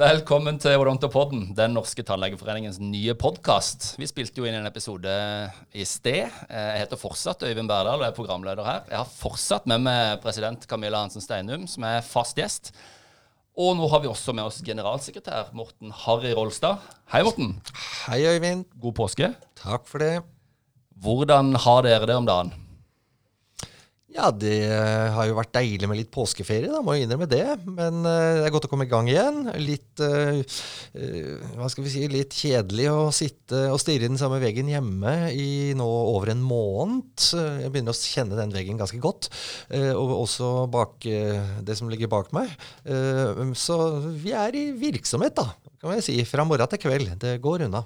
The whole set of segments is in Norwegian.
Velkommen til Odontopodden, den norske tannlegeforeningens nye podkast. Vi spilte jo inn en episode i sted. Jeg heter fortsatt Øyvind Berdal og er programleder her. Jeg har fortsatt med meg president Camilla Hansen Steinum, som er fast gjest. Og nå har vi også med oss generalsekretær Morten Harry Rolstad. Hei, Morten. Hei, Øyvind. God påske. Takk for det. Hvordan har dere det om dagen? Ja, det har jo vært deilig med litt påskeferie, da, må jeg innrømme det. Men uh, det er godt å komme i gang igjen. Litt uh, uh, hva skal vi si, litt kjedelig å sitte og stirre den samme veggen hjemme i nå over en måned. Jeg begynner å kjenne den veggen ganske godt. og også bak det som ligger bak meg. så vi er i virksomhet, da, kan jeg si. Fra morgen til kveld. Det går unna.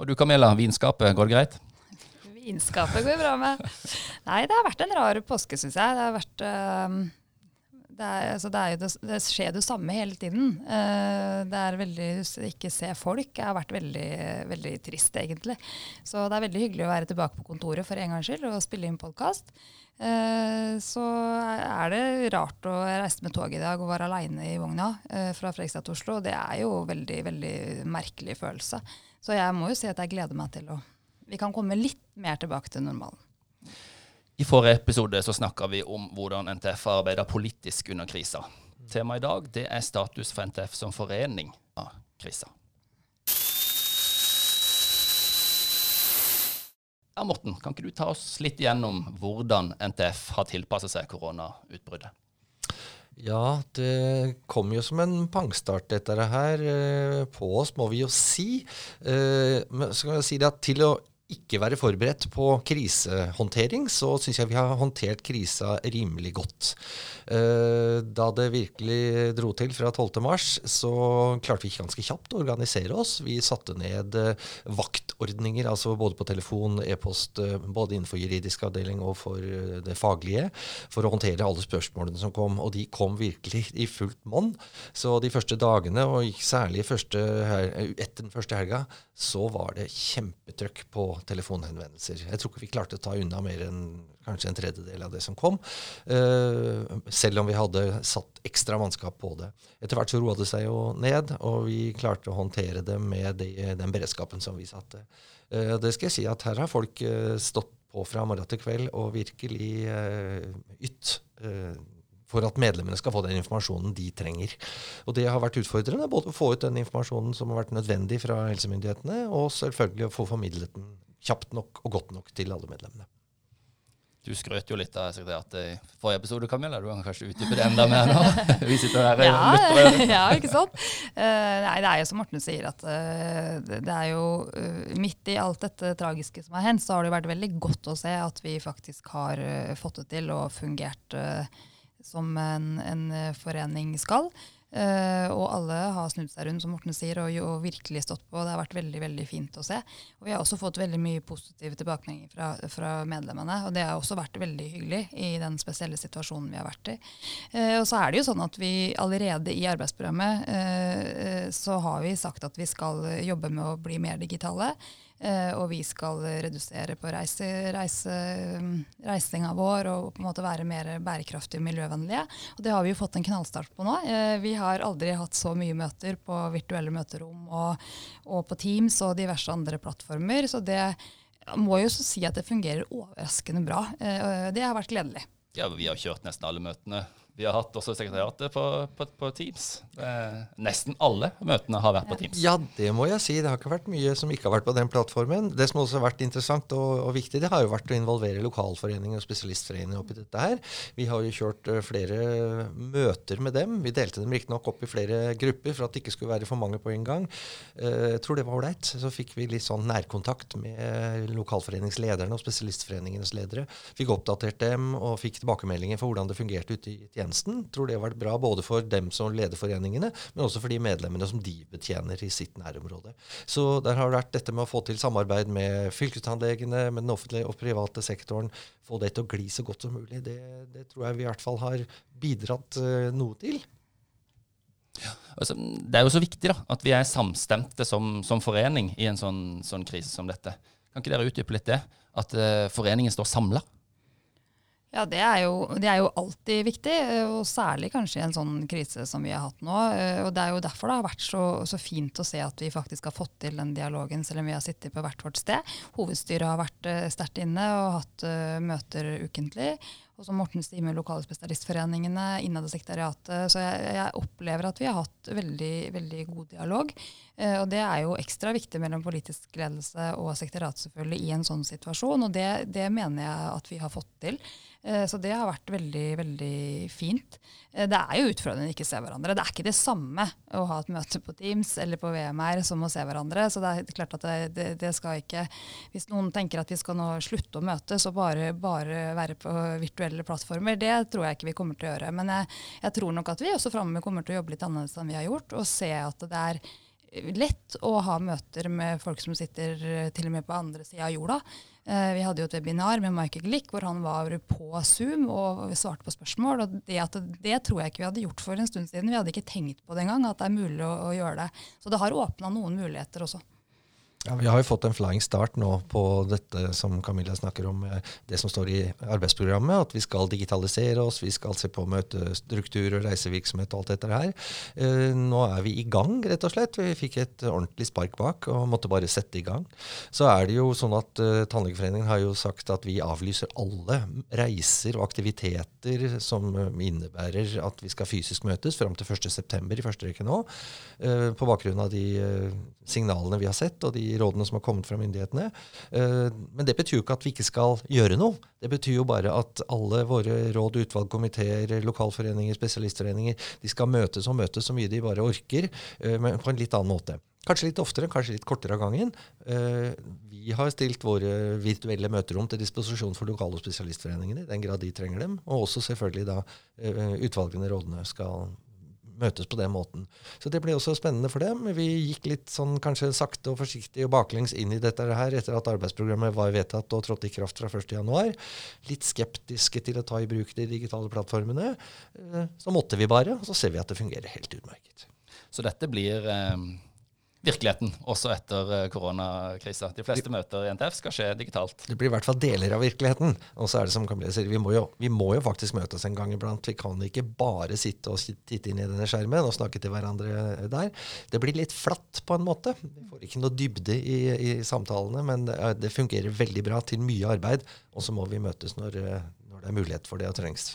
Og du Camilla, vinskapet, går det greit? Vinskapet går bra med. Nei, det har vært en rar påske, syns jeg. Det har vært um, det, er, altså det, det, det, skjer det samme hele tiden. Uh, det er veldig Ikke se folk det har vært veldig, veldig trist, egentlig. Så det er veldig hyggelig å være tilbake på kontoret for en gangs skyld og spille inn podkast. Uh, så er det rart å reise med tog i dag og være aleine i vogna uh, fra Fredrikstad til Oslo. Det er jo veldig, veldig merkelig følelse. Så jeg må jo si at jeg gleder meg til å vi kan komme litt mer tilbake til normalen. I forrige episode så snakka vi om hvordan NTF har arbeida politisk under krisa. Temaet i dag det er status for NTF som forening av krisa. Ja, Morten, kan ikke du ta oss litt igjennom hvordan NTF har tilpasset seg koronautbruddet? Ja, det kom jo som en pangstart, dette her, eh, på oss, må vi jo si. Eh, men så kan jeg si det at til å ikke være forberedt på krisehåndtering, så syns jeg vi har håndtert krisa rimelig godt. Eh, da det virkelig dro til fra 12.3, så klarte vi ikke ganske kjapt å organisere oss. Vi satte ned eh, vaktordninger, altså både på telefon, e-post, eh, både innenfor juridisk avdeling og for det faglige, for å håndtere alle spørsmålene som kom. Og de kom virkelig i fullt monn. Så de første dagene, og særlig første, etter den første helga, så var det kjempetrøkk på telefonhenvendelser. Jeg tror ikke vi klarte å ta unna mer enn kanskje en tredjedel av det som kom. Uh, selv om vi hadde satt ekstra mannskap på det. Etter hvert så roa det seg jo ned, og vi klarte å håndtere det med de, den beredskapen som vi satte. Uh, det skal jeg si at her har folk uh, stått på fra morgen til kveld og virkelig ytt for at medlemmene skal få den informasjonen de trenger. Og Det har vært utfordrende, både å få ut den informasjonen som har vært nødvendig fra helsemyndighetene, og selvfølgelig å få formidlet den kjapt nok og godt nok til alle medlemmene. Du skrøt jo litt av sekretariatet i forrige episode, Camilla. Du kan kanskje utdype det enda mer nå? Vi sitter her ja, ja, ikke sant? Uh, nei, det er jo som Morten sier, at uh, det er jo uh, midt i alt dette tragiske som har hendt, så har det vært veldig godt å se at vi faktisk har fått det til og fungert som en, en forening skal. Uh, og alle har snudd seg rundt, som Morten sier, og, og, virkelig stått på. Det har vært veldig veldig fint å se. Og vi har også fått veldig mye positive tilbakemeldinger fra, fra, medlemmene. Og det har også vært veldig hyggelig i den spesielle situasjonen vi har vært i. Uh, og så er det jo sånn at vi allerede i arbeidsprogrammet uh, så har vi sagt at vi skal jobbe med å bli mer digitale. Uh, og vi skal redusere på reise, reise, reisinga vår og på en måte være mer bærekraftige og miljøvennlige. Og det har vi jo fått en knallstart på nå. Uh, vi har aldri hatt så mye møter på virtuelle møterom og, og, på Teams og diverse andre plattformer. Så det må jo si at det fungerer overraskende bra. Uh, det har vært gledelig. Ja, vi har kjørt nesten alle møtene vi har hatt også sekretariatet på, på, på Teams. nesten alle møtene har vært på Teams. Ja, det må jeg si. Det har ikke vært mye som ikke har vært på den plattformen. Det som også har vært interessant og, og viktig, det har jo vært å involvere lokalforeninger og spesialistforeninger oppi dette her. Vi har jo kjørt uh, flere møter med dem. Vi delte dem riktignok opp i flere grupper for at det ikke skulle være for mange på en gang. Uh, jeg tror det var ålreit. Så fikk vi litt sånn nærkontakt med lokalforeningslederne og spesialistforeningenes ledere. Fikk oppdatert dem og fikk tilbakemeldinger for hvordan det fungerte ute i tjenesten tjenesten. Tror det har vært bra både for dem som leder foreningene, men også for de medlemmene som de betjener i sitt nærområde. Så der har det vært dette med å få til samarbeid med fylkestannlegene, med den offentlige og private sektoren. Få det til å gli så godt som mulig. Det, det tror jeg vi i hvert fall har bidratt uh, noe til. Ja, altså, det er jo så viktig da, at vi er samstemte som, som forening i en sånn, sånn, krise som dette. Kan ikke dere utdype litt det? At uh, foreningen står samla? Ja, det er, jo, det er, jo, alltid viktig, eh, og særlig kanskje i en sånn krise som vi har hatt nå. Eh, og Det er jo derfor det har vært så, så, fint å se at vi faktisk har fått til den dialogen, selv om vi har sittet på hvert vårt sted. Hovedstyret har vært uh, sterkt inne og hatt møter ukentlig. Og som Morten Stime, lokale spesialistforeningene innad i sekretariatet. Så jeg, jeg, opplever at vi har hatt veldig, veldig god dialog. Eh, og det er jo ekstra viktig mellom politisk ledelse og sekretariat selvfølgelig i en sånn situasjon. Og det, det mener jeg at vi har fått til. Eh, så det har vært veldig, veldig fint. Eh, det er jo utfordrende å ikke se hverandre. Det er ikke det samme å ha et møte på Teams eller på VMR som å se hverandre. Så det er klart at det, det, det skal ikke Hvis noen tenker at vi skal nå slutte å møtes og bare, bare, være på virtuelle plattformer, det tror jeg ikke vi kommer til å gjøre. Men jeg, jeg tror nok at vi også framover kommer til å jobbe litt annerledes enn vi har gjort, og se at det er lett å ha møter med folk som sitter til og med på andre sida av jorda. Eh, vi hadde jo et webinar med Michael Glick hvor han var på Zoom og svarte på spørsmål. og det, det, tror jeg ikke vi hadde gjort for en stund siden. Vi hadde ikke tenkt på det engang, at det er mulig å, å gjøre det. Så det har åpna noen muligheter også. Ja, Vi har jo fått en flying start nå på dette som Camilla snakker om, eh, det som står i arbeidsprogrammet. At vi skal digitalisere oss, vi skal se på møtestruktur og reisevirksomhet og alt dette her. Eh, nå er vi i gang, rett og slett. Vi fikk et ordentlig spark bak og måtte bare sette i gang. Så er det jo sånn at uh, Tannlegeforeningen har jo sagt at vi avlyser alle reiser og aktiviteter som innebærer at vi skal fysisk møtes fram til 1.9. i første rekke nå. På bakgrunn av de signalene vi har sett og de rådene som har kommet fra myndighetene. Eh, men det betyr jo ikke at vi ikke skal gjøre noe. Det betyr jo bare at alle våre råd, utvalg, komiteer, lokalforeninger, spesialistforeninger, de skal møtes og møtes så mye de bare orker, eh, men på en litt annen måte. Kanskje litt oftere, kanskje litt kortere av gangen. Eh, vi har stilt våre virtuelle møterom til disposisjon for lokale og spesialistforeningene i den grad de trenger dem. Og også selvfølgelig da utvalgene, rådene, skal møtes på den måten. Så det ble også spennende for dem. Vi gikk litt sånn kanskje sakte og forsiktig og baklengs inn i dette her etter at arbeidsprogrammet var vedtatt og trådte i kraft fra 1.1. Litt skeptiske til å ta i bruk de digitale plattformene. Eh, så måtte vi bare, og så ser vi at det fungerer helt utmerket. Så dette blir eh virkeligheten, også etter eh, koronakrisa. De fleste møter i NTF skal skje digitalt. Det blir i hvert fall deler av virkeligheten. Og så er det som Camilla sier, vi må, jo, vi må jo faktisk møtes en gang iblant. Vi kan ikke bare sitte og titte inn i denne skjermen og snakke til hverandre der. Det blir litt flatt på en måte. Vi får ikke noe dybde i, i samtalene, men det fungerer veldig bra til mye arbeid. Og så må vi møtes når, når det er mulighet for det og trengs.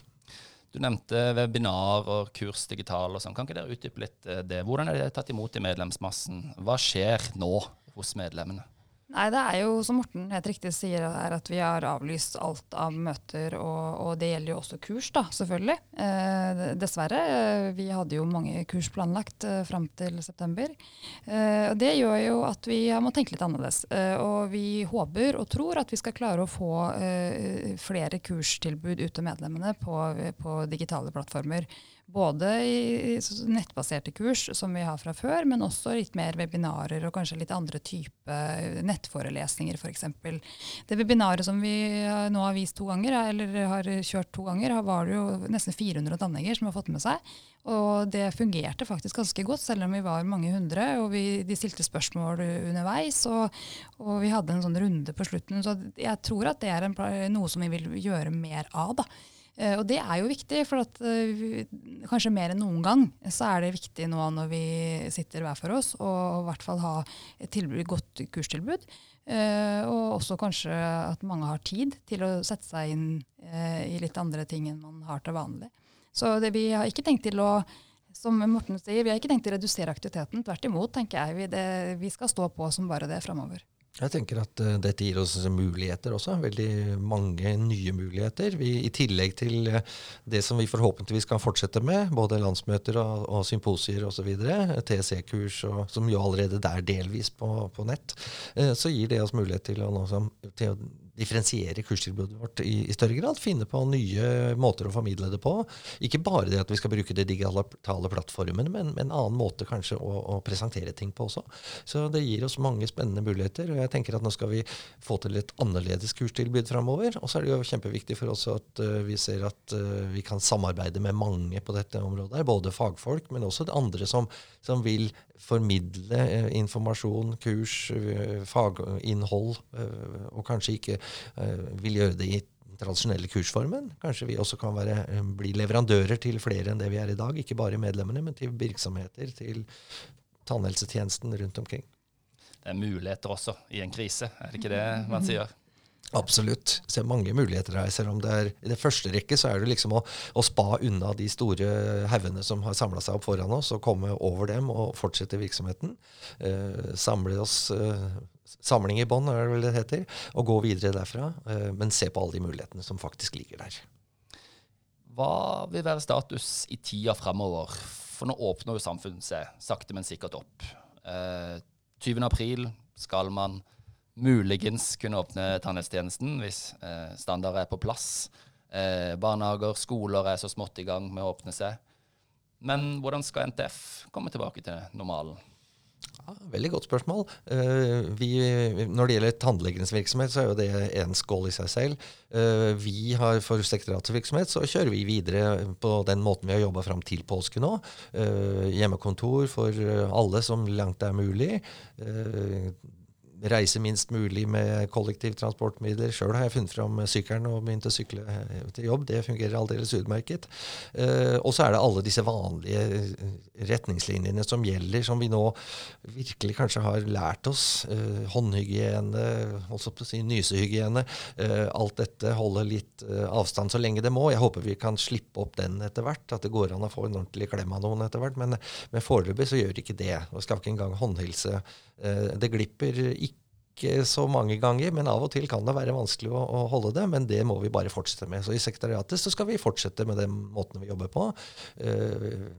Du nevnte webinar og kurs digital og sånn. Kan ikke dere utdype litt eh, det? Hvordan er det tatt imot i medlemsmassen? Hva skjer nå hos medlemmene? Nei, det er jo som Morten helt riktig sier, er at vi har avlyst alt av møter. Og, og det gjelder jo også kurs, da, selvfølgelig. Eh, dessverre. Eh, vi hadde jo mange kurs planlagt eh, fram til september. Eh, og det gjør jo at vi må tenke litt annerledes. Eh, og vi håper og tror at vi skal klare å få eh, flere kurstilbud ut til medlemmene på, på digitale plattformer. Både i nettbaserte kurs, som vi har fra før, men også litt mer webinarer og kanskje litt andre type nettforelesninger, f.eks. Det webinaret som vi nå har vist to ganger, eller har kjørt to ganger, var det jo nesten 400 tannleger som har fått med seg. Og det fungerte faktisk ganske godt, selv om vi var mange hundre. Og vi, de stilte spørsmål underveis, og, og, vi hadde en sånn runde på slutten. Så jeg tror at det er en, noe som vi vil gjøre mer av. da. Uh, og det er jo viktig, for at, uh, kanskje mer enn noen gang så er det viktig nå når vi sitter hver for oss, å i hvert fall ha et tilbud, godt kurstilbud. Uh, og også kanskje at mange har tid til å sette seg inn i litt andre ting enn man har til vanlig. Så det, vi har ikke tenkt til å som Morten sier, Vi har ikke tenkt til å redusere aktiviteten. Tvert imot tenker jeg vi, det, vi skal stå på som bare det framover. Jeg tenker at uh, dette gir oss muligheter også. Veldig mange nye muligheter. Vi, I tillegg til uh, det som vi forhåpentligvis kan fortsette med, både landsmøter og, og symposier osv., TSE-kurs, som jo allerede er delvis på, på nett, uh, så gir det oss mulighet til å, nå, til å differensiere kurstilbudet vårt i, i, større grad. Finne på nye måter å formidle det på. Ikke bare det at vi skal bruke de digitale plattformene, men, men en annen måte kanskje å, å, presentere ting på også. Så det gir oss mange spennende muligheter. og jeg tenker at Nå skal vi få til et annerledes kurstilbud framover. Og så er det jo kjempeviktig for oss at uh, vi ser at uh, vi kan samarbeide med mange på dette området. Både fagfolk, men også andre som, som vil formidle uh, informasjon, kurs, faginnhold, og kanskje ikke vil gjøre det i tradisjonelle kursformen. Kanskje vi også kan være, eh, bli leverandører til flere enn det vi er i dag. Ikke bare medlemmene, men til virksomheter, til tannhelsetjenesten rundt omkring. Det er muligheter også i en krise, er det ikke det man sier? Absolutt. Ser mange muligheter her. Selv om det er i det første rekke så er det liksom å, å spa unna de store haugene som har samla seg opp foran oss, og komme over dem og fortsette virksomheten. Eh, samle oss eh, Samling i bånn, er det vel det heter. Og gå videre derfra. Eh, men se på alle de mulighetene som faktisk ligger der. Hva vil være status i tida framover? For nå åpner jo samfunnet seg sakte, men sikkert opp. Eh, 20. april skal man muligens kunne åpne tannhelsetjenesten hvis eh, standarder er på plass. Eh, barnehager, skoler er så smått i gang med å åpne seg. Men hvordan skal NTF komme tilbake til normalen? Ja, veldig godt spørsmål. Uh, vi, når det gjelder tannlegenes virksomhet, så er jo det en skål i seg selv. Uh, vi har For sekretariatets virksomhet så kjører vi videre på den måten vi har jobba fram til påske nå. Uh, hjemmekontor for alle som langt er mulig reise minst mulig med kollektivtransportmidler. Sjøl har jeg funnet fram sykkelen og begynt å sykle til jobb. Det fungerer aldeles utmerket. Eh, og så er det alle disse vanlige eh, retningslinjene som gjelder, som vi nå virkelig kanskje har lært oss. Eh, håndhygiene, også på å si nysehygiene. Eh, alt dette holder litt eh, avstand så lenge det må. Jeg håper vi kan slippe opp den etter hvert. At det går an å få en ordentlig klem av noen etter hvert. Men, men foreløpig så gjør ikke det. Og skal ikke engang håndhilse. Eh, det glipper ikke ikke så mange ganger, men av og til kan det være vanskelig å, å, holde det. Men det må vi bare fortsette med. Så i sekretariatet så skal vi fortsette med den måten vi jobber på. Uh,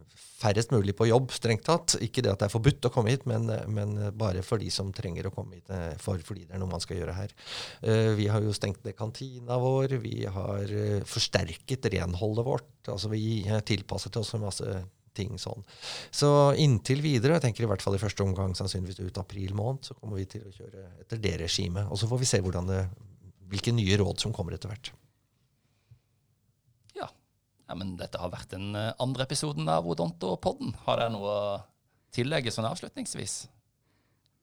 færrest mulig på jobb, strengt tatt. Ikke det at det er forbudt å komme hit, men, men bare for de som trenger å komme hit, eh, for, fordi det er noe man skal gjøre her. Uh, vi har jo stengt ned kantina vår. Vi har uh, forsterket renholdet vårt. Altså vi tilpasset oss en masse ting sånn. Så inntil videre, jeg tenker i hvert fall i første omgang sannsynligvis ut april måned, så kommer vi til å kjøre etter det regimet. Og så får vi se det, hvilke nye råd som kommer etter hvert. Ja. ja. men dette har vært den eh, andre episoden av Odonto-podden. Har dere noe å tillegge sånn avslutningsvis?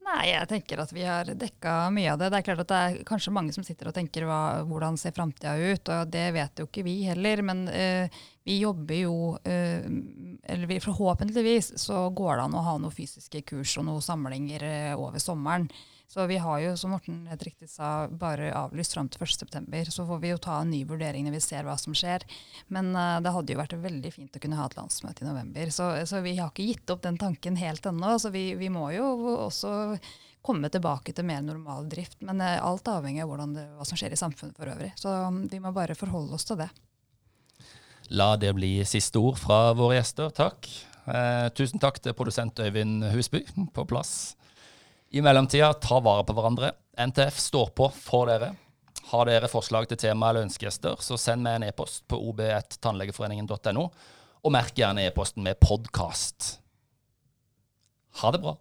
Nei, jeg tenker at vi har dekka mye av det. Det er klart at det er kanskje mange som sitter og tenker hva, hvordan ser framtida ut, og det vet jo ikke vi heller. Men uh, vi jobber jo uh, Eller forhåpentligvis så går det an å ha noen fysiske kurs og noen samlinger uh, over sommeren. Så vi har jo, som Morten helt riktig sa, bare avlyst fram til 1.9. Så får vi jo ta en ny vurdering når vi ser hva som skjer. Men uh, det hadde jo vært veldig fint å kunne ha et landsmøte i november. Så, så vi har ikke gitt opp den tanken helt ennå. Så vi, vi, må jo også komme tilbake til mer normal drift. Men alt avhenger av hva som skjer i samfunnet for øvrig. Så um, vi må bare forholde oss til det. La det bli siste ord fra våre gjester. Takk. Eh, tusen takk til produsent Øyvind Husby på plass. I mellomtida, ta vare på hverandre. NTF står på for dere. Har dere forslag til tema eller ønskegjester, så send meg en e-post på ob1tannlegeforeningen.no, og merk gjerne e-posten med podkast. Ha det bra.